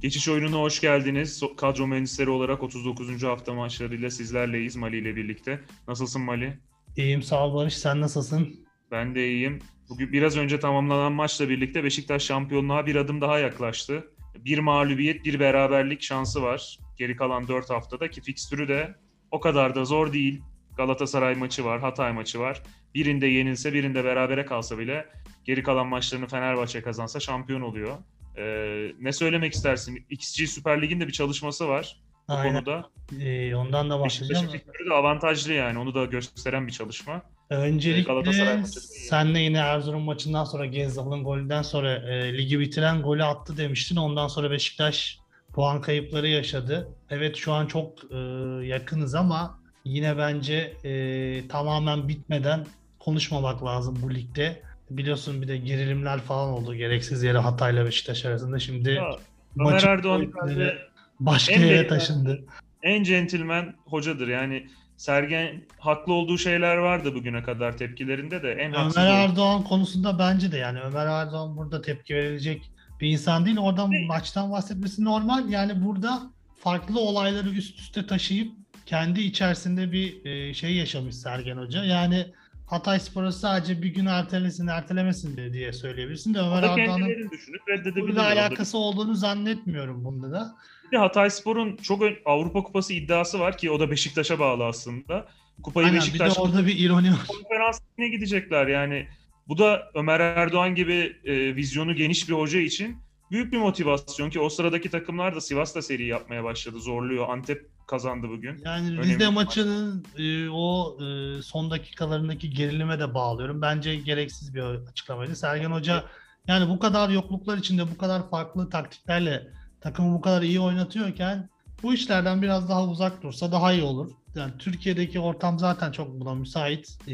Geçiş oyununa hoş geldiniz. Kadro mühendisleri olarak 39. hafta maçlarıyla sizlerleyiz Mali ile birlikte. Nasılsın Mali? İyiyim sağ ol Barış. Sen nasılsın? Ben de iyiyim. Bugün biraz önce tamamlanan maçla birlikte Beşiktaş şampiyonluğa bir adım daha yaklaştı. Bir mağlubiyet, bir beraberlik şansı var. Geri kalan 4 haftada ki fikstürü de o kadar da zor değil. Galatasaray maçı var, Hatay maçı var. Birinde yenilse, birinde berabere kalsa bile geri kalan maçlarını Fenerbahçe kazansa şampiyon oluyor. Ee, ne söylemek istersin? XG Süper Lig'in de bir çalışması var bu Aynen. konuda. Ee, ondan da Beşiktaş'ın bahsedeceğim. de avantajlı yani. Onu da gösteren bir çalışma. Öncelikle iyi. senle yine Erzurum maçından sonra Gezzal'ın golünden sonra e, ligi bitiren golü attı demiştin. Ondan sonra Beşiktaş puan kayıpları yaşadı. Evet şu an çok e, yakınız ama yine bence e, tamamen bitmeden konuşmamak lazım bu ligde. Biliyorsun bir de gerilimler falan oldu gereksiz yere Hatay'la Beşiktaş arasında. Şimdi Ya, Ömer Erdoğan başka en yere taşındı. en centilmen hocadır. Yani Sergen haklı olduğu şeyler vardı bugüne kadar tepkilerinde de en Ömer Erdoğan konusunda bence de yani Ömer Erdoğan burada tepki verilecek bir insan değil. Oradan Değil. maçtan bahsetmesi normal. Yani burada farklı olayları üst üste taşıyıp kendi içerisinde bir e, şey yaşamış Sergen Hoca. Yani Hatay Spor'u sadece bir gün ertelesin, ertelemesin diye- diye söyleyebilirsin de Ömer kendilerini düşünüp reddedebilir. alakası olduğunu zannetmiyorum bunda da. Bir de Hatay Spor'un çok ön- Avrupa Kupası iddiası var ki o da Beşiktaş'a bağlı aslında. Kupayı Aynen, bir de Beşiktaş orada bir ironi var. konferansına gidecekler yani. Bu da Ömer Erdoğan gibi e, vizyonu geniş bir hoca için büyük bir motivasyon ki o sıradaki takımlar da Sivas'ta seri yapmaya başladı. Zorluyor. Antep kazandı bugün. Yani Önemli Rize maçının e, o e, son dakikalarındaki gerilime de bağlıyorum. Bence gereksiz bir açıklamaydı. Sergen Hoca yani bu kadar yokluklar içinde bu kadar farklı taktiklerle takımı bu kadar iyi oynatıyorken bu işlerden biraz daha uzak dursa daha iyi olur. Yani Türkiye'deki ortam zaten çok buna müsait. E,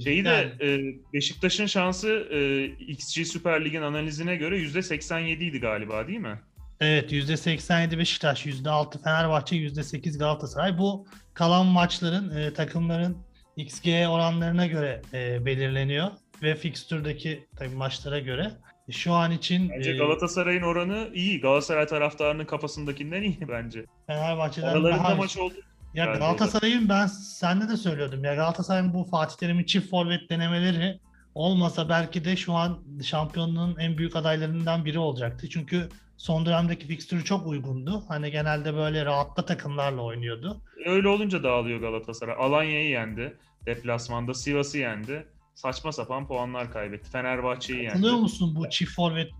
Şeyi yani- de e, Beşiktaş'ın şansı e, XG Süper Lig'in analizine göre %87 idi galiba değil mi? Evet %87 Beşiktaş, %6 Fenerbahçe, %8 Galatasaray. Bu kalan maçların e, takımların XG oranlarına göre e, belirleniyor ve fikstürdeki tabii maçlara göre. Şu an için Bence e, Galatasaray'ın oranı iyi. Galatasaray taraftarının kafasındakinden iyi bence. Fenerbahçe'den Aralarında daha maç oldu. ya Galatasaray'ın ben sende de söylüyordum ya Galatasaray'ın bu Fatih Terim'in çift forvet denemeleri olmasa belki de şu an şampiyonluğun en büyük adaylarından biri olacaktı. Çünkü son dönemdeki fikstürü çok uygundu. Hani genelde böyle rahatla takımlarla oynuyordu. Öyle olunca dağılıyor Galatasaray. Alanya'yı yendi. Deplasmanda Sivas'ı yendi. Saçma sapan puanlar kaybetti. Fenerbahçe'yi yendi. Katılıyor musun bu çift forvet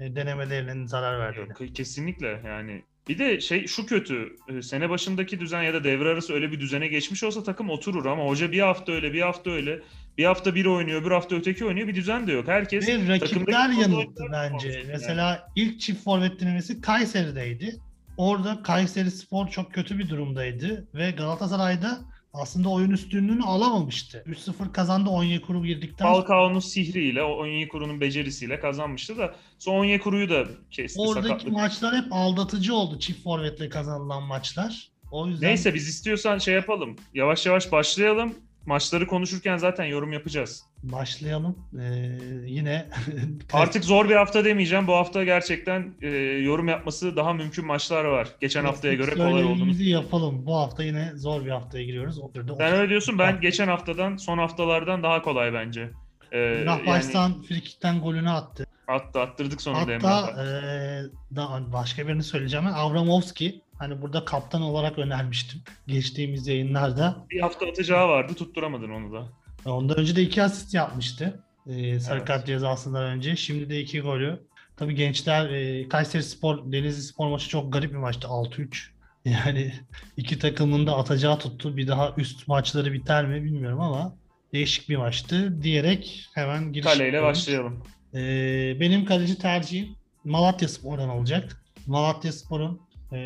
denemelerinin zarar verdiğine? Yok, Kesinlikle yani. Bir de şey şu kötü. e, Sene başındaki düzen ya da devre arası öyle bir düzene geçmiş olsa takım oturur ama hoca bir hafta öyle, bir hafta öyle. Bir hafta biri oynuyor, bir hafta öteki oynuyor. Bir düzen de yok. Herkes Ve rakipler yanılttı bence. yani. Mesela ilk çift forvet denemesi Kayseri'deydi. Orada Kayseri Spor çok kötü bir durumdaydı ve Galatasaray'da aslında oyun üstünlüğünü alamamıştı. 3-0 kazandı Onyekuru girdikten sonra. Falcao'nun sihriyle, Onyekuru'nun becerisiyle kazanmıştı da son Onyekuru'yu da kesti Oradaki sakatlık. maçlar hep aldatıcı oldu çift forvetle kazanılan maçlar. O yüzden Neyse biz istiyorsan şey yapalım. Yavaş yavaş başlayalım. Maçları konuşurken zaten yorum yapacağız. başlayalım. Ee, yine Artık zor bir hafta demeyeceğim. Bu hafta gerçekten e, yorum yapması daha mümkün maçlar var. Geçen haftaya göre kolay olduğunu. Yapalım. Bu hafta yine zor bir haftaya giriyoruz. Oturdu. Sen öyle diyorsun. Ben geçen haftadan, son haftalardan daha kolay bence. Ee, yani Rahbaş'tan frikikten golünü attı. attı, attırdık sonunda Hatta Emrah'a. eee, daha başka birini söyleyeceğim. Avramovski hani burada kaptan olarak önermiştim geçtiğimiz yayınlarda. Bir hafta atacağı vardı. Tutturamadın onu da. Ondan önce de iki asist yapmıştı. Eee sarı Evet. kart cezasından önce. Şimdi de iki golü. Tabii gençler eee Kayseri Spor, Denizli Spor maçı çok garip bir maçtı. 6-3. Yani iki takımın da atacağı tuttu. Bir daha üst maçları biter mi bilmiyorum ama değişik bir maçtı diyerek hemen giriş Kaleyle yapıyoruz. başlayalım. Ee, benim kaleci tercihim Malatya Spor'dan olacak. Malatya Spor'un e,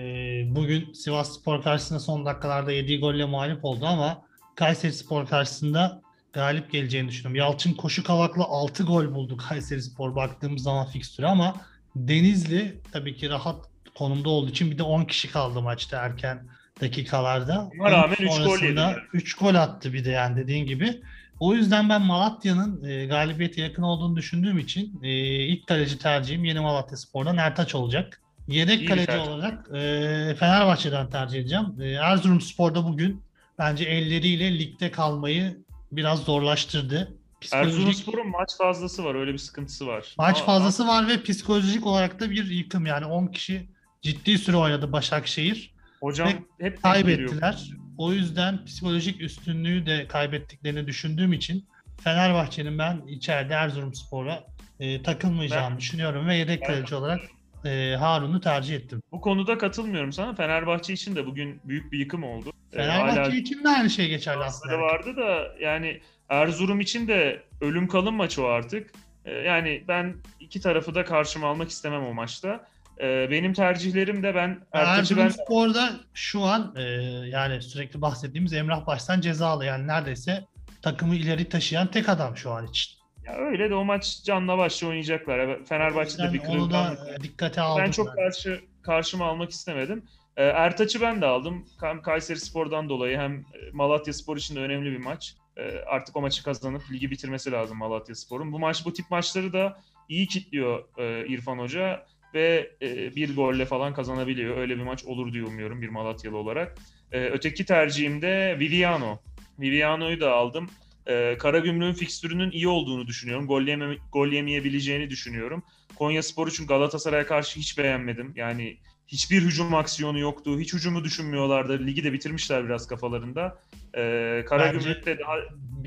bugün Sivas Spor karşısında son dakikalarda yediği golle mağlup oldu ama Kayseri Spor karşısında galip geleceğini düşünüyorum. Yalçın koşu kavakla 6 gol buldu Kayseri Spor baktığımız zaman fikstüre ama Denizli tabii ki rahat konumda olduğu için bir de 10 kişi kaldı maçta erken dakikalarda. Ona rağmen üç gol Sonrasında yedi yani. 3 gol attı bir de yani dediğin gibi. O yüzden ben Malatya'nın e, galibiyete yakın olduğunu düşündüğüm için e, ilk kaleci tercihim yeni Malatya Spor'dan Ertaç olacak. Yedek İyi kaleci tercih. olarak e, Fenerbahçe'den tercih edeceğim. E, Erzurumspor'da bugün bence elleriyle ligde kalmayı biraz zorlaştırdı. Psikolojik Erzurumspor'un maç fazlası var. Öyle bir sıkıntısı var. maç Ama- fazlası var ve psikolojik olarak da bir yıkım. Yani 10 kişi ciddi süre oynadı Başakşehir. Hocam Ve hep geliyor. Kaybettiler. O yüzden psikolojik üstünlüğü de kaybettiklerini düşündüğüm için Fenerbahçe'nin ben içeride Erzurumspor'a e, takılmayacağını Ben- düşünüyorum ve yedek kaleci olarak e, Harun'u tercih ettim. Bu konuda katılmıyorum sana. Fenerbahçe için de bugün büyük bir yıkım oldu. Ee, Fenerbahçe hala için de aynı şey geçerli aslında. vardı da yani Erzurum için de ölüm kalım maçı o artık. Ee, Yani ben iki tarafı da karşıma almak istemem o maçta. Ee, Benim tercihlerim de ben Ertaç'ı ben Erzurumspor'da şu an e, yani sürekli bahsettiğimiz Emrah Baş'tan cezalı. Yani neredeyse takımı ileri taşıyan tek adam şu an için. Ya öyle de o maç canla başla oynayacaklar. Fenerbahçe'de bir onu da kırılgan. e, dikkate aldım. Ben çok karşı karşıma almak istemedim. Ee, Ertaç'ı ben de aldım. Hem Kayseri Spor'dan dolayı hem e, Malatya Spor için de önemli bir maç. Ee, Artık o maçı kazanıp ligi bitirmesi lazım Malatya Spor'un. Bu maç bu tip maçları da iyi kitliyor e, İrfan Hoca ve e, bir golle falan kazanabiliyor. Öyle bir maç olur diye umuyorum bir Malatyalı olarak. Öteki tercihim de Viviano. Viviano'yu da aldım. Ee, Karagümrük'ün fikstürünün iyi olduğunu düşünüyorum. Gol, yeme, gol yemeyebileceğini düşünüyorum. Konya Spor için Galatasaray'a karşı hiç beğenmedim. Yani hiçbir hücum aksiyonu yoktu. Hiç hücumu düşünmüyorlardı. Ligi de bitirmişler biraz kafalarında. Ee, Karagümrük de daha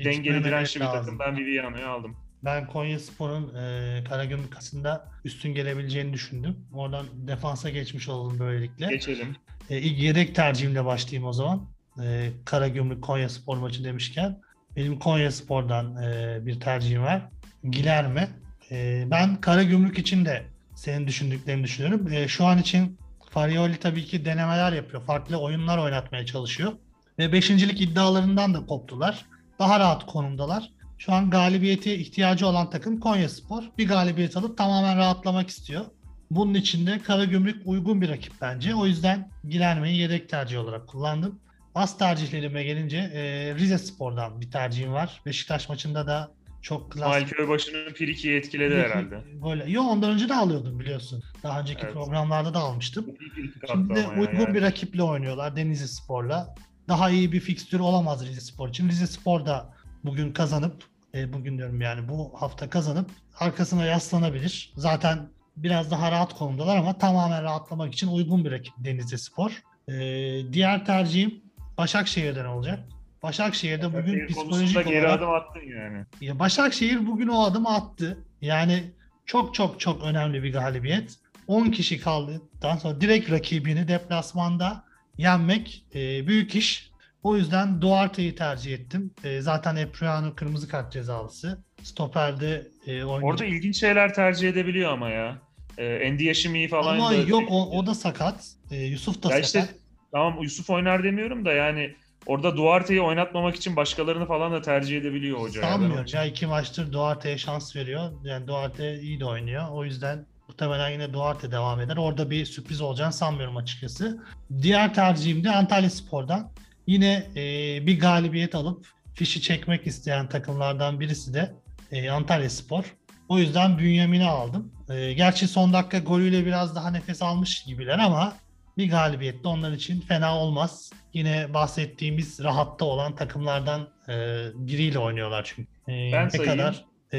dengeli dirençli bir takım. Ben Viviano'yu aldım. Ben Konya Spor'un e, Karagümrük kasında üstün gelebileceğini düşündüm. Oradan defansa geçmiş olalım böylelikle. Geçelim. E, ilk yedek tercihimle başlayayım o zaman. E, Karagümrük Konya Spor maçı demişken. Benim Konya Spor'dan e, bir tercihim var. Gilerme. E, ben Karagümrük için de senin düşündüklerini düşünüyorum. E, şu an için Farioli tabii ki denemeler yapıyor. Farklı oyunlar oynatmaya çalışıyor. Ve beşincilik iddialarından da koptular. Daha rahat konumdalar. Şu an galibiyete ihtiyacı olan takım Konya Spor. Bir galibiyet alıp tamamen rahatlamak istiyor. Bunun için de Karagümrük uygun bir rakip bence. O yüzden Gilerme'yi yedek tercih olarak kullandım. Bas tercihlerime gelince e, Rize Spor'dan bir tercihim var. Beşiktaş maçında da çok klas. İsmail Köybaşı'nın Friki'yi etkiledi herhalde. Böyle. Yo ondan önce de alıyordum biliyorsun. Daha önceki Evet. programlarda da almıştım. Şimdi ya, uygun yani. bir rakiple oynuyorlar Denizli Spor'la. Daha iyi bir fikstür olamaz Rize Spor için. Rize Spor da bugün kazanıp, e, bugün diyorum yani bu hafta kazanıp arkasına yaslanabilir. Zaten biraz daha rahat konumdalar ama tamamen rahatlamak için uygun bir rakip Denizli Spor. E, diğer tercihim Başakşehir'den olacak. Başakşehir'de bugün Başakşehir konusunda psikolojik geri olarak adım attın yani. ya Başakşehir bugün o adımı attı. Yani çok çok çok önemli bir galibiyet. 10 kişi kaldıktan sonra direkt rakibini deplasmanda yenmek e, büyük iş. O yüzden Duarte'yi tercih ettim. E, zaten Epriano kırmızı kart cezalısı. Stoper'de e, Orada oynayacak. ilginç şeyler tercih edebiliyor ama ya. Ee, Endiyeşimi falan Ama da yok o, o da sakat. E, Yusuf da Ya sakat. işte tamam Yusuf oynar demiyorum da yani orada Duarte'yi oynatmamak için başkalarını falan da tercih edebiliyor hoca. Sanmıyorum. Ya iki maçtır Duarte'ye şans veriyor. Yani Duarte iyi de oynuyor. O yüzden muhtemelen yine Duarte devam eder. Orada bir sürpriz olacağını sanmıyorum açıkçası. Diğer tercihim de Antalya Spor'dan. Yine e, bir galibiyet alıp fişi çekmek isteyen takımlardan birisi de e, Antalya Spor. O yüzden Bünyamin'i aldım. E, gerçi son dakika golüyle biraz daha nefes almış gibiler ama bir galibiyet de onlar için fena olmaz. Yine bahsettiğimiz rahatta olan takımlardan e, biriyle oynuyorlar çünkü. E, Ben ne sayayım. kadar e,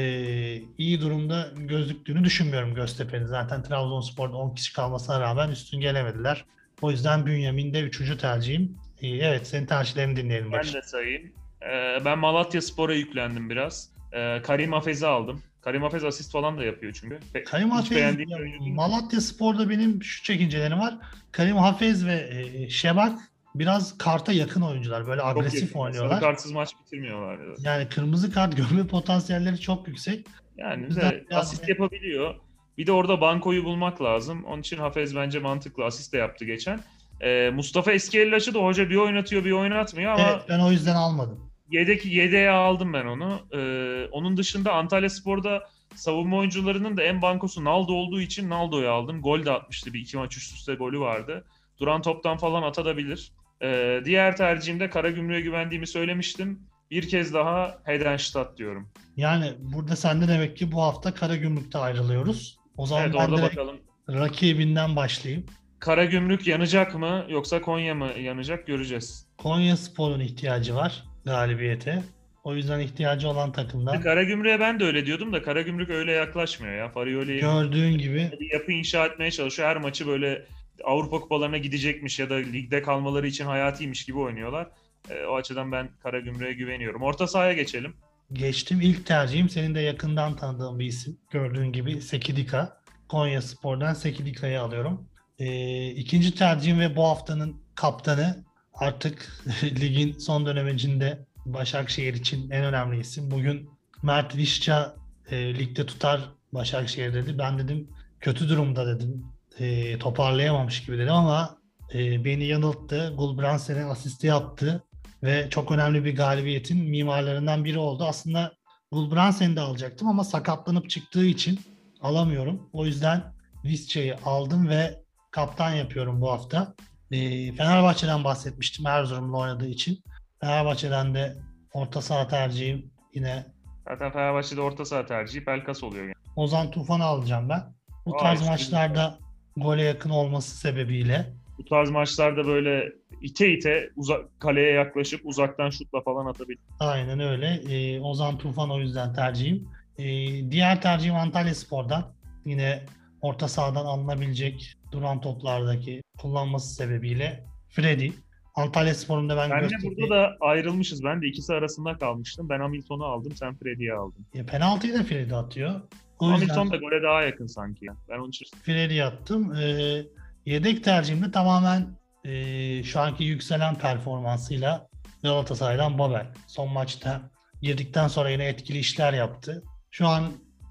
iyi durumda gözüktüğünü düşünmüyorum Göztepe'nin. Zaten Trabzonspor'da 10 kişi kalmasına rağmen üstün gelemediler. O yüzden Bünyamin de 3. tercihim. E, evet senin tercihlerini dinleyelim. Ben Barış. de sayayım. Ee, ben Malatya Spor'a yüklendim biraz. Ee, Karim Hafez'i aldım. Karim Hafez asist falan da yapıyor çünkü. Pe- Karim Hafez. Malatya Spor'da benim şu çekincelerim var. Karim Hafez ve e, Şebak biraz karta yakın oyuncular. Böyle Çok agresif yakın. oynuyorlar. Sarı kartsız maç bitirmiyorlar. ya. Yani kırmızı kart görme potansiyelleri çok yüksek. Yani de asist da- yapabiliyor. Bir de orada bankoyu bulmak lazım. Onun için Hafez bence mantıklı. Asist de yaptı geçen. Ee, Mustafa Eskiyellaç'ı da hoca bir oynatıyor bir oynatmıyor ama Evet, ben o yüzden almadım. Yedek yedeğe aldım ben onu. Ee, onun dışında Antalya Spor'da savunma oyuncularının da en bankosu Naldo olduğu için Naldo'yu aldım. Gol de atmıştı. Bir iki maç üst üste golü vardı. Duran toptan falan atabilir. Ee, diğer tercihimde Karagümrük'e güvendiğimi söylemiştim. Bir kez daha Hedenstadt diyorum. Yani burada sende demek ki bu hafta Karagümrük'te ayrılıyoruz. O zaman Evet ben orada bakalım. rakibinden başlayayım. Karagümrük yanacak mı yoksa Konya mı yanacak göreceğiz. Konya Spor'un ihtiyacı var galibiyete. O yüzden ihtiyacı olan takımdan Karagümrük'e ben de öyle diyordum da Karagümrük öyle yaklaşmıyor ya. Farioli'yi gördüğün gibi bir yapı inşa etmeye çalışıyor. Her maçı böyle Avrupa kupalarına gidecekmiş ya da ligde kalmaları için hayatiymiş gibi oynuyorlar. E, o açıdan ben Karagümrük'e güveniyorum. Orta sahaya geçelim. geçtim. İlk tercihim senin de yakından tanıdığın bir isim. Gördüğün gibi Sekidika. Konya Spor'dan Sekidika'yı alıyorum. Ee, ikinci tercihim ve bu haftanın kaptanı artık ligin son dönemecinde Başakşehir için en önemli isim. Bugün Mert Vişça e, ligde tutar Başakşehir dedi. Ben dedim kötü durumda dedim. E, toparlayamamış gibi dedim ama e, beni yanılttı. Gulbrandsen'e asisti yaptı ve çok önemli bir galibiyetin mimarlarından biri oldu. Aslında Gulbrandsen'i de alacaktım ama sakatlanıp çıktığı için alamıyorum. O yüzden Visca'yı aldım ve kaptan yapıyorum bu hafta. E, Fenerbahçe'den bahsetmiştim Erzurum'la oynadığı için. Fenerbahçe'den de orta saha tercihim yine Zaten Fenerbahçe'de orta saha tercihi Pelkas oluyor. Yani. Ozan Tufan'ı alacağım ben. Bu Aa, tarz maçlarda gole yakın olması sebebiyle Bu tarz maçlarda böyle ite ite uzak, kaleye yaklaşıp uzaktan şutla falan atabilir. aynen öyle. Ee, Ozan Tufan o yüzden tercihim. Ee, diğer tercihim Antalya Spor'dan. Yine orta sahadan alınabilecek duran toplardaki kullanması sebebiyle Freddy. Antalya Spor'un da ben Ben Göztepe- burada da ayrılmışız. Ben de ikisi arasında kalmıştım. Ben Hamilton'u aldım, sen Freddy'yi aldın. E, penaltıyı da Freddy atıyor. O yüzden Hamilton da gole daha yakın sanki. ya. Ben onun için Freddy attım. Ee, yedek tercihim de tamamen e, şu anki yükselen performansıyla Galatasaray'dan Babel. Son maçta girdikten sonra yine etkili işler yaptı. Şu an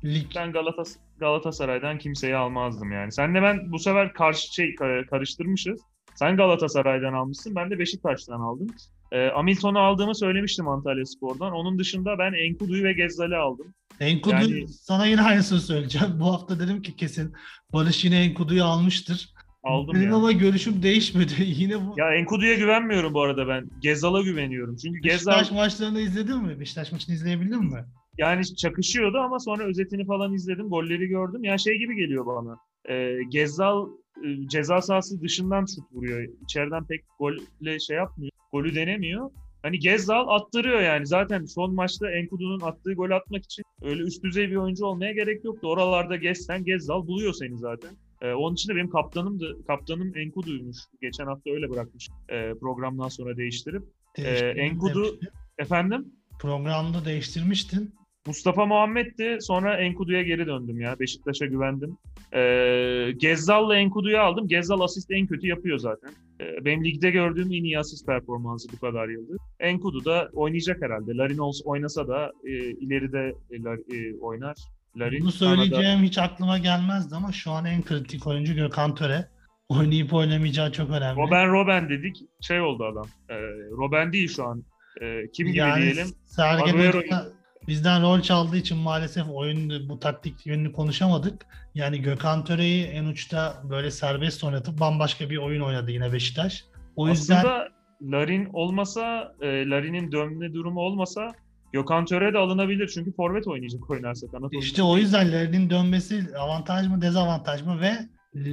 lig ben Galatas Galatasaray'dan kimseyi almazdım yani. Senle ben bu sefer karşı şey ka- karıştırmışız. Sen Galatasaray'dan almışsın, ben de Beşiktaş'tan aldım. Ee, Hamilton'u aldığımı söylemiştim Antalya Spor'dan. Onun dışında ben Enkudu'yu ve Gezzal'i aldım. Enkudu Yani- sana yine aynısını söyleyeceğim. Bu hafta dedim ki kesin Barış yine Enkudu'yu almıştır. Aldım Benim ya. ama görüşüm değişmedi. yine bu Ya Enkudu'ya güvenmiyorum bu arada ben. Gezzal'a güveniyorum. Çünkü Gezzal Beşiktaş maçlarını izledin mi? Beşiktaş maçını izleyebildin mi? Yani çakışıyordu ama sonra özetini falan izledim. Golleri gördüm. Ya şey gibi geliyor bana. Ee, Gezzal e, ceza sahası dışından şut vuruyor. İçeriden pek golle şey yapmıyor. Golü denemiyor. Hani Gezzal attırıyor yani. Zaten son maçta Enkudu'nun attığı gol atmak için öyle üst düzey bir oyuncu olmaya gerek yoktu. Oralarda gezsen Gezzal buluyor seni zaten. Ee, onun için de benim kaptanımdı. Kaptanım Enkudu'ymuş. Geçen hafta öyle bırakmış e, programdan sonra değiştirip. Değiştirdin Enkudu-. Efendim? Programda değiştirmiştin. Mustafa Muhammed'ti. Sonra Enkudu'ya geri döndüm ya. Beşiktaş'a güvendim. Ee, Gezzal'la Enkudu'yu aldım. Gezzal asist en kötü yapıyor zaten. Ee, benim ligde gördüğüm en iyi asist performansı bu kadar yıldır. Enkudu da oynayacak herhalde. Larin olsa, oynasa da e, ileride e, Lar- e, oynar. Larin Bunu sana da- söyleyeceğim hiç aklıma gelmezdi ama şu an en kritik oyuncu Gökhan Töre. Oynayıp oynamayacağı çok önemli. Robben Robben dedik. Şey oldu adam. Ee, Robben değil şu an. Ee, kim gibi yani diyelim. Sergen Agüero Hoca bizden rol çaldığı için maalesef oyun bu taktik yönünü konuşamadık. Yani Gökhan Töre'yi en uçta böyle serbest oynatıp bambaşka bir oyun oynadı yine Beşiktaş. O yüzden Aslında Larin olmasa, e, Larin'in dönme durumu olmasa Gökhan Töre de alınabilir. Çünkü forvet oynayacak oynarsa kanat işte o yüzden Larin'in dönmesi avantaj mı dezavantaj mı ve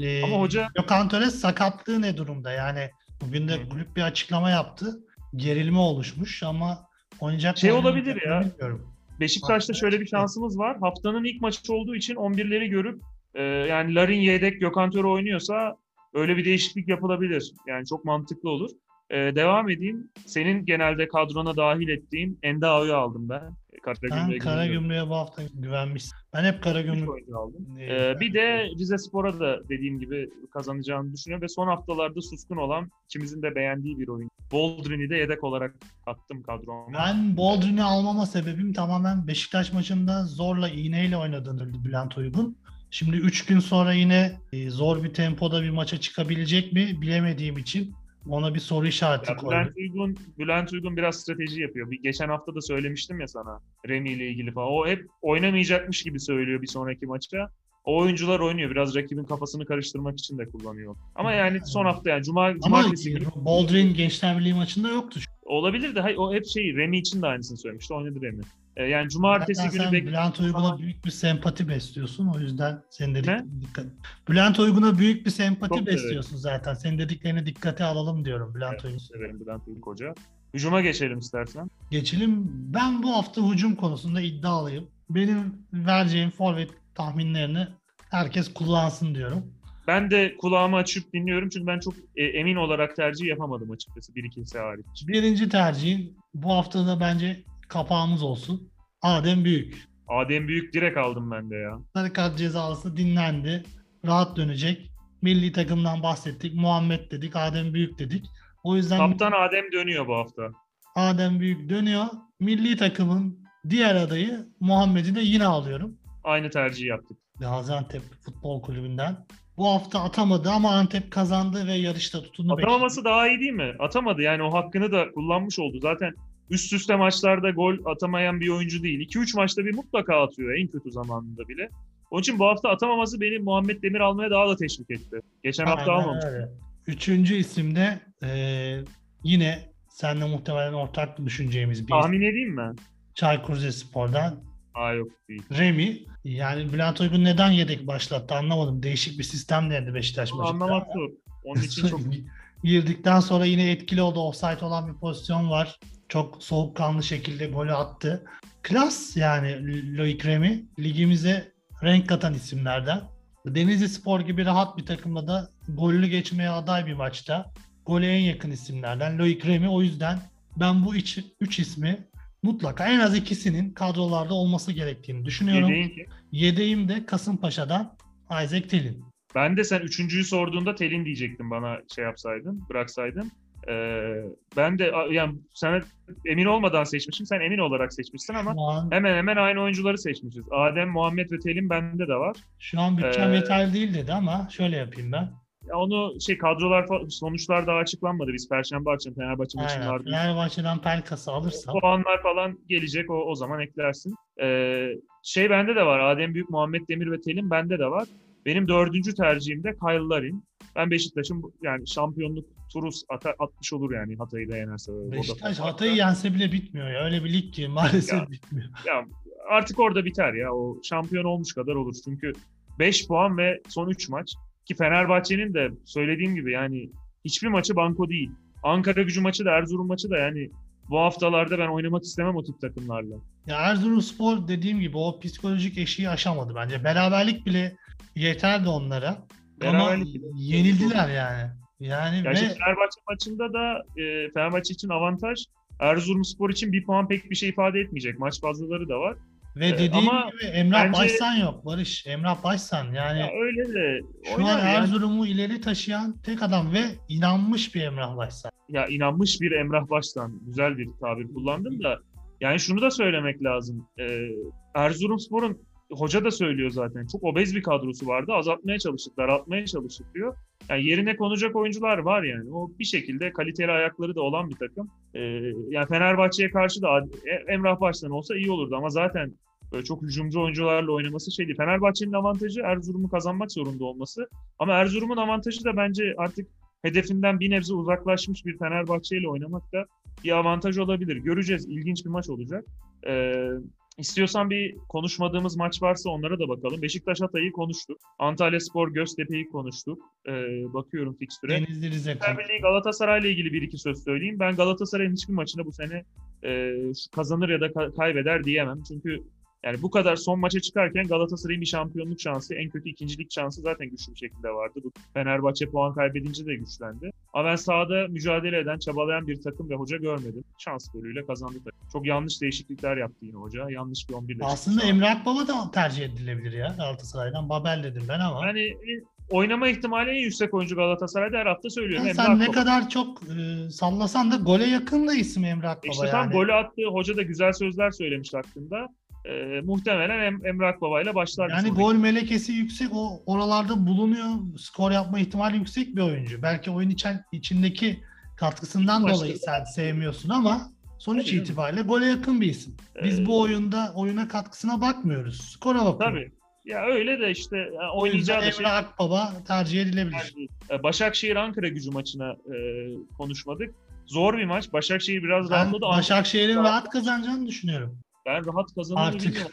e, Ama hoca- Gökhan Töre sakatlığı ne durumda? Yani bugün de kulüp bir açıklama yaptı. Gerilme oluşmuş ama oynayacak Şey olabilir ya. Bilmiyorum. Beşiktaş'ta şöyle bir şansımız var. Haftanın ilk maçı olduğu için 11'leri görüp e, yani Larin yedek Gökhan Töre oynuyorsa öyle bir değişiklik yapılabilir. Yani çok mantıklı olur. E, devam edeyim. Senin genelde kadrona dahil ettiğin Endao'yu aldım ben. Karagümrük'e Ben. Karagümrük'e bu hafta güvenmiştim. Ben hep Üç Karagümrük aldım. Ee, Ee, bir de Rize Spor'a da dediğim gibi kazanacağını düşünüyorum ve son haftalarda suskun olan ikimizin de beğendiği bir oyun. Boldrin'i de yedek olarak attım kadroma. Ben Boldrin'i almama sebebim tamamen Beşiktaş maçında zorla iğneyle oynadığını Bülent Uygun. Şimdi 3 gün sonra yine e, zor bir tempoda bir maça çıkabilecek mi bilemediğim için ona bir soru işareti Ya koydum. Bülent Uygun, Bülent Uygun biraz strateji yapıyor. Bir, geçen hafta da söylemiştim ya sana Remy ile ilgili falan. O hep oynamayacakmış gibi söylüyor bir sonraki maça. O oyuncular oynuyor. Biraz rakibin kafasını karıştırmak için de kullanıyor. Ama yani son hafta yani Cuma, Ama Cumartesi günü Boldrin Gençler Birliği maçında yoktu. olabilir de hayır, o hep şey Remy için de aynısını söylemişti. Oynadı Remy. E, yani cumartesi Zaten günü sen Bülent Uygun'a büyük bir sempati besliyorsun. O yüzden senin Ne? dediklerine dikkat. Bülent Uygun'a büyük bir sempati Çok besliyorsun zaten. Senin dediklerini dikkate alalım diyorum Bülent Uygun. severim Bülent Uyuk Hoca. Hücuma geçelim istersen. Geçelim. Ben bu hafta hücum konusunda iddialıyım. Benim vereceğim forvet tahminlerini herkes kullansın diyorum. Ben de kulağımı açıp dinliyorum çünkü ben çok e, emin olarak tercih yapamadım açıkçası bir ikisi hariç. Birinci tercihim bu haftada bence kapağımız olsun. Adem Büyük. Adem Büyük direkt aldım ben de ya. Sarı kart cezası dinlendi. Rahat dönecek. Milli takımdan bahsettik. Muhammed dedik. Adem Büyük dedik. O yüzden Kaptan Adem dönüyor bu hafta. Adem Büyük dönüyor. Milli takımın diğer adayı Muhammed'i de yine alıyorum. Aynı tercihi yaptık. Gaziantep Futbol Kulübü'nden. Bu hafta atamadı ama Antep kazandı ve yarışta tutundu. Atamaması daha iyi değil mi? Atamadı yani o hakkını da kullanmış oldu. Zaten üst üste maçlarda gol atamayan bir oyuncu değil. 2-3 maçta bir mutlaka atıyor en kötü zamanında bile. Onun için bu hafta atamaması beni Muhammed Demir almaya daha da teşvik etti. Geçen hafta Aynen almamış. öyle. Üçüncü isim de eee, yine seninle muhtemelen ortak düşüneceğimiz bir isim. Tahmin edeyim mi? Çaykur Rizespor'dan Aa yok değil. Remi. Yani Bülent Uygun neden yedek başlattı anlamadım. Değişik bir sistem denedi Beşiktaş maçında. anlamak zor. Onun için çok Girdikten sonra yine etkili oldu. Offside olan bir pozisyon var. Çok soğukkanlı şekilde golü attı. Klas yani Loic Remy. Ligimize renk katan isimlerden. Denizli Spor gibi rahat bir takımla da gollü geçmeye aday bir maçta. Gole en yakın isimlerden Loic Remy. O yüzden ben bu üç, üç ismi mutlaka en az ikisinin kadrolarda olması gerektiğini düşünüyorum. Yedeğin. Yedeğim de Kasımpaşa'dan Isaac Telin. Ben de sen üçüncüyü sorduğunda Telin diyecektin bana şey yapsaydın, bıraksaydın. Ee, ben de yani sana emin olmadan seçmişim. Sen emin olarak seçmişsin ama Şu an, hemen hemen aynı oyuncuları seçmişiz. Adem, Muhammed ve Telin bende de var. şu an bütçem Ee, yeterli değil dedi ama şöyle yapayım ben. Ya onu şey kadrolar sonuçlar daha açıklanmadı. Biz Perşembe akşamı Fenerbahçe maçının ardından Fenerbahçe'den Pelkas'ı alırsam puanlar falan gelecek. O, o zaman eklersin. Ee, şey bende de var. Adem Büyük, Muhammed Demir ve Telin bende de var. Benim dördüncü tercihim de Kyle Larin. Ben Beşiktaş'ın yani şampiyonluk turu ata- atmış olur yani Hatay'ı da yenerse. Beşiktaş. Hatay'ı yense bile bitmiyor ya. Öyle bir lig ki maalesef Ya. bitmiyor. Ya artık orada biter ya. O şampiyon olmuş kadar olur. Çünkü 5 puan ve son 3 maç. Ki Fenerbahçe'nin de söylediğim gibi yani hiçbir maçı banko değil. Ankara gücü maçı da Erzurum maçı da yani bu haftalarda ben oynamak istemem o tip takımlarla. Ya Erzurumspor dediğim gibi o psikolojik eşiği aşamadı bence. Beraberlik bile yeterdi onlara. Ama yenildiler yani. Yani Ya ve işte Fenerbahçe maçında da e, Fenerbahçe için avantaj Erzurumspor için bir puan pek bir şey ifade etmeyecek. Maç fazlaları da var. ve Ee, dediğim ama gibi Emrah bence- Başsan yok Barış. Emrah Başsan yani Ya öyle de şu an yani. Erzurum'u ileri taşıyan tek adam ve inanmış bir Emrah Başsan. ya inanmış bir Emrah Baştan güzel bir tabir kullandım da yani şunu da söylemek lazım. Ee, Erzurumspor'un hoca da söylüyor zaten. Çok obez bir kadrosu vardı. Azaltmaya çalıştık, daraltmaya çalıştık diyor. Yani yerine konacak oyuncular var yani. O bir şekilde kaliteli ayakları da olan bir takım. Ee, yani Fenerbahçe'ye karşı da E- Emrah Baştan olsa iyi olurdu ama zaten böyle çok hücumcu oyuncularla oynaması şey değil. Fenerbahçe'nin avantajı Erzurum'u kazanmak zorunda olması. Ama Erzurum'un avantajı da bence artık hedefinden bir nebze uzaklaşmış bir Fenerbahçe ile oynamak da bir avantaj olabilir. Göreceğiz. İlginç bir maç olacak. Ee, istiyorsan bir konuşmadığımız maç varsa onlara da bakalım. Beşiktaş Hatay'ı konuştuk. Antalya Spor Göztepe'yi konuştuk. Ee, bakıyorum fikstüre. Denizli Rize Birliği Galatasaray ile ilgili bir iki söz söyleyeyim. Ben Galatasaray'ın hiçbir maçını bu sene e, kazanır ya da ka- kaybeder diyemem. Çünkü yani bu kadar son maça çıkarken Galatasaray'ın bir şampiyonluk şansı, en kötü ikincilik şansı zaten güçlü bir şekilde vardı. Bu Fenerbahçe puan kaybedince de güçlendi. Ama ben sahada mücadele eden, çabalayan bir takım ve hoca görmedim. Şans golüyle kazandı takım. Çok yanlış değişiklikler yaptı yine hoca. Yanlış bir 11 ile Aslında. Emre Akbaba da tercih edilebilir ya Galatasaray'dan. Babel dedim ben ama. Yani en- oynama ihtimali en yüksek oyuncu Galatasaray'da her hafta söylüyorum. Yani sen ne Akbaba. kadar çok e, sallasan da gole yakın da isim Emre Akbaba İşte yani. tam golü attı. Hoca da güzel sözler söylemiş hakkında. Ee, muhtemelen em- Emre Akbaba ile başlar. Yani sonraki- gol melekesi yüksek. O oralarda bulunuyor. Skor yapma ihtimali yüksek bir oyuncu. Belki oyun içen, içindeki katkısından Başka- dolayı sen sevmiyorsun ama sonuç Tabii itibariyle gole yakın bir isim. Biz Ee, bu oyunda oyuna katkısına bakmıyoruz. Skora bakıyoruz. Tabii. Ya öyle de işte yani O yüzden oynayacağı da şey. Akbaba tercih edilebilir. Ee, Başakşehir Ankara gücü maçına e, konuşmadık. Zor bir maç. Başakşehir biraz Ben rahatladı. Başakşehir'in rahat kazanacağını düşünüyorum. Ben rahat kazanır Artık.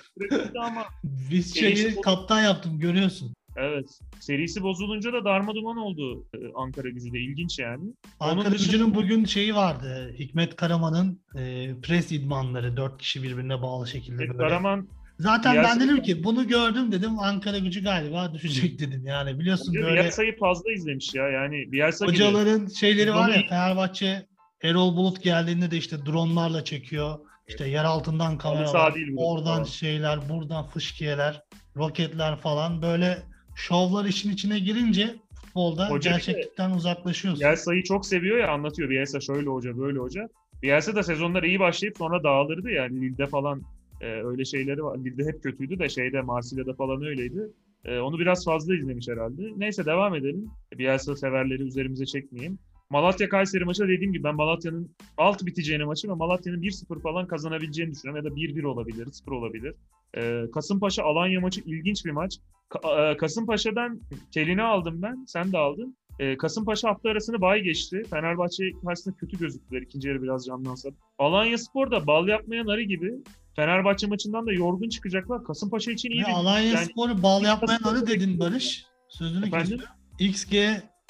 ama Visca'yı Serisi- kaptan yaptım görüyorsun. evet. Serisi bozulunca da darmaduman oldu e, Ankara gücü de. ilginç yani. Ankara dışında- gücünün bugün şeyi vardı. Hikmet Karaman'ın e, pres idmanları. Dört kişi birbirine bağlı şekilde böyle. Karaman Zaten ben dedim ki bunu gördüm dedim Ankara gücü galiba düşecek dedim. Yani biliyorsun Bence böyle Bielsa'yı fazla izlemiş ya. Yani Bielsa gibi. hocaların şeyleri var ya Fenerbahçe Erol Bulut geldiğinde de işte dronlarla çekiyor. İşte yer altından kamera saha var. değil burası Oradan falan. şeyler, buradan fışkiyeler, roketler falan böyle şovlar işin içine girince futbolda Hoca bir de- gerçeklikten uzaklaşıyorsun. Bielsa'yı çok seviyor ya anlatıyor. Bielsa şöyle hoca böyle hoca. Bielsa da sezonlar iyi başlayıp sonra dağılırdı yani Lille'de falan e, öyle şeyleri var. Lille'de hep kötüydü de şeyde Marsilya'da falan öyleydi. E, onu biraz fazla izlemiş herhalde. Neyse devam edelim. Bielsa severleri üzerimize çekmeyeyim. Malatya Kayseri maçı da dediğim gibi ben Malatya'nın alt biteceğini maçı ve Malatya'nın 1-0 falan kazanabileceğini düşünüyorum. Ya da 1-1 olabilir, 0 olabilir. E, Kasımpaşa Alanya maçı ilginç bir maç. Ka- e, Kasımpaşa'dan telini aldım ben. Sen de aldın. E, Kasımpaşa hafta arasını bay geçti. Fenerbahçe karşısında kötü gözüktüler. İkinci yarı biraz canlansa. Alanya Spor da bal yapmayan arı gibi Fenerbahçe maçından da yorgun çıkacaklar. Kasımpaşa için iyi Ve bir Alanya yani- Spor'u bal yapmayan arı dedin Barış. Sözünü kesiyorum. XG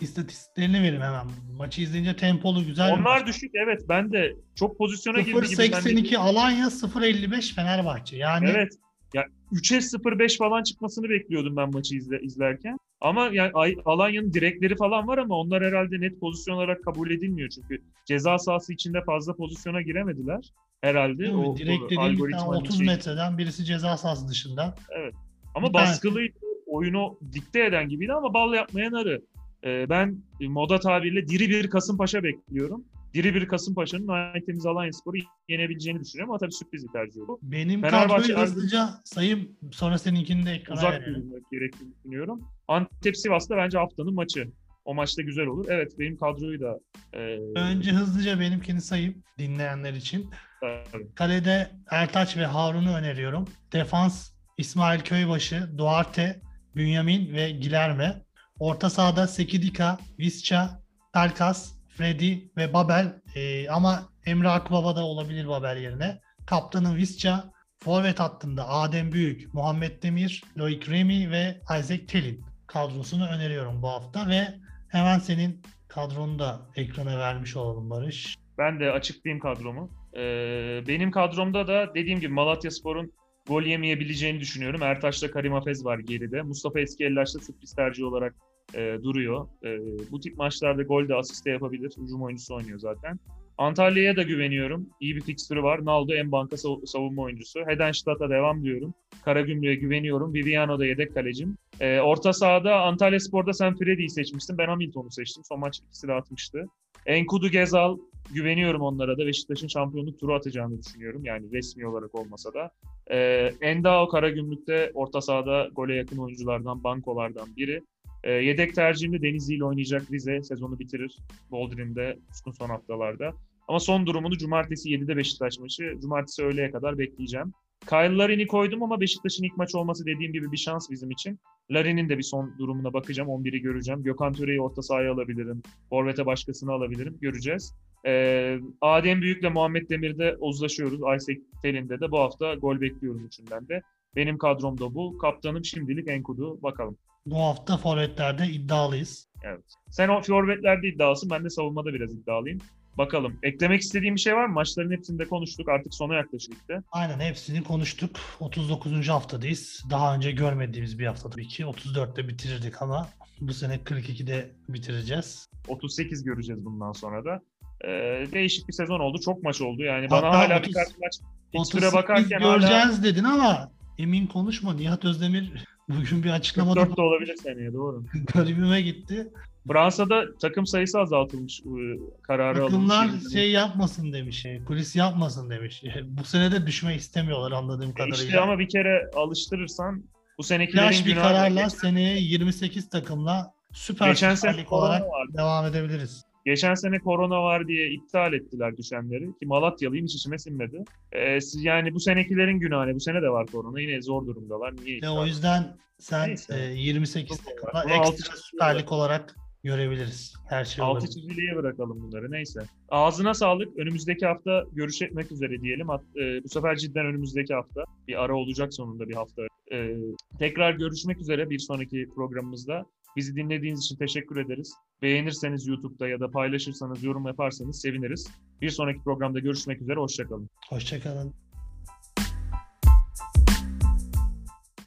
istatistiklerini vereyim hemen. Maçı izleyince tempolu güzel Onlar düşük evet ben de çok pozisyona girdi gibi. 0.82 Alanya 0.55 Fenerbahçe. Yani Evet. Ya 3'e 0-5 falan çıkmasını bekliyordum ben maçı izle, izlerken. Ama yani Alanya'nın direkleri falan var ama onlar herhalde net pozisyon olarak kabul edilmiyor çünkü ceza sahası içinde fazla pozisyona giremediler herhalde. değil? O, direkt o dediğim bir tane algoritmanın 30 şey- metreden birisi ceza sahası dışında. Ama Bir tanesi. baskılıydı, oyunu dikte eden gibiydi ama bal yapmayan arı. Ee, ben moda tabirle diri bir Kasımpaşa bekliyorum. Diri bir Kasımpaşa'nın Aytemiz Alanyaspor'u yenebileceğini düşünüyorum ama tabii sürpriz bir tercih oldu. Benim Fenerbahçe- kadroyu hızlıca sayayım sonra seninkini de ekrana Uzak durmak gerektiğini düşünüyorum. Antep Sivas'ta bence haftanın maçı. O maçta güzel olur. Evet benim kadroyu da e, Önce hızlıca benimkini sayayım dinleyenler için. tabii. Kalede Ertaç ve Harun'u öneriyorum. Defans İsmail Köybaşı, Duarte, Bünyamin ve Gilerme. Orta sahada Sekidika, Visca, Pelkas, Freddy ve Babel. Ee, ama Emre Akbaba da olabilir Babel yerine. Kaptanın Visca, Forvet hattında Adem Büyük, Muhammed Demir, Loic Remy ve Isaac Telin kadrosunu öneriyorum bu hafta ve hemen senin kadronu da ekrana vermiş olalım Barış. Ben de açıklayayım kadromu. Ee, benim kadromda da dediğim gibi Malatya Spor'un gol yemeyebileceğini düşünüyorum. Ertaş'la Karim Hafez var geride. Mustafa Eskiellaş da sürpriz tercih olarak e, duruyor. E, bu tip maçlarda gol de asiste yapabilir. Hücum oyuncusu oynuyor zaten. Antalya'ya da güveniyorum. İyi bir fikstürü var. Naldo en banka sav- savunma oyuncusu. Hedenstadt'a devam diyorum. Karagümrük'e güveniyorum. Viviano da yedek kalecim. E, orta sahada Antalya Spor'da sen Freddy'yi seçmiştin. Ben Hamilton'u seçtim. Son maç ikisi de atmıştı. Enkudu Gezal güveniyorum onlara da. Beşiktaş'ın şampiyonluk turu atacağını düşünüyorum. Yani resmi olarak olmasa da. Ee, Endao Karagümrük'te orta sahada gole yakın oyunculardan, bankolardan biri. Ee, yedek tercihimde Denizli ile oynayacak Rize sezonu bitirir. Boldrin'de üskün son haftalarda. Ama son durumunu cumartesi 7'de Beşiktaş maçı. Cumartesi öğleye kadar bekleyeceğim. Kyle Larin'i koydum ama Beşiktaş'ın ilk maç olması dediğim gibi bir şans bizim için. Larin'in de bir son durumuna bakacağım. 11'i göreceğim. Gökhan Töre'yi orta sahaya alabilirim. Forvet'e başkasını alabilirim. Göreceğiz. Ee, Adem Büyük'le Muhammed Demir'de uzlaşıyoruz. Isaac Telin'de de bu hafta gol bekliyorum üçünden de. Benim kadrom da bu. Kaptanım şimdilik Enkudu. Bakalım. Bu hafta forvetlerde iddialıyız. Sen o forvetlerde iddialısın. Ben de savunmada biraz iddialıyım. Bakalım. Eklemek istediğim bir şey var mı? Maçların hepsini de konuştuk. Artık sona yaklaşık de. Aynen hepsini konuştuk. 39. haftadayız. Daha önce görmediğimiz bir hafta tabii ki. 34'te bitirirdik ama bu sene 42'de bitireceğiz. 38 göreceğiz bundan sonra da. Ee, değişik bir sezon oldu. Çok maç oldu. Yani bana Hatta hala 30 birkaç maç 38 fikstüre bakarken hala göreceğiz dedin ama emin konuşma. Nihat Özdemir bugün bir açıklamada 44 de olabilir seneye. Doğru. garibime gitti. Fransa'da takım sayısı azaltılmış. e, Kararı Takımlar alınmış. şey yapmasın demiş. Kulis yapmasın demiş. E, Bu sene de düşme istemiyorlar anladığım E kadarıyla. İşte ama bir kere alıştırırsan bu senekilerin Flash bir kararla seneye 28 takımla Süper Geçen Süper Lig olarak vardı. devam edebiliriz. Geçen sene korona var diye iptal ettiler düşenleri ki Malatyalıyım hiç içime sinmedi. Ee, siz- yani bu senekilerin günahı ne? Bu sene de var korona. Yine zor durumdalar. Niye iptal o yüzden sen Neyse. e, 28 Çok takımla var. Bunu ekstra altı Süper Lig olarak görebiliriz. Her şey Altı olabilir. çiziliye bırakalım bunları neyse. Ağzına sağlık. Önümüzdeki hafta görüşmek üzere diyelim. Hat- e, bu sefer cidden önümüzdeki hafta. Bir ara olacak sonunda bir hafta. E, tekrar görüşmek üzere bir sonraki programımızda. Bizi dinlediğiniz için teşekkür ederiz. Beğenirseniz YouTube'da ya da paylaşırsanız, yorum yaparsanız seviniriz. Bir sonraki programda görüşmek üzere. Hoşçakalın. Hoşçakalın.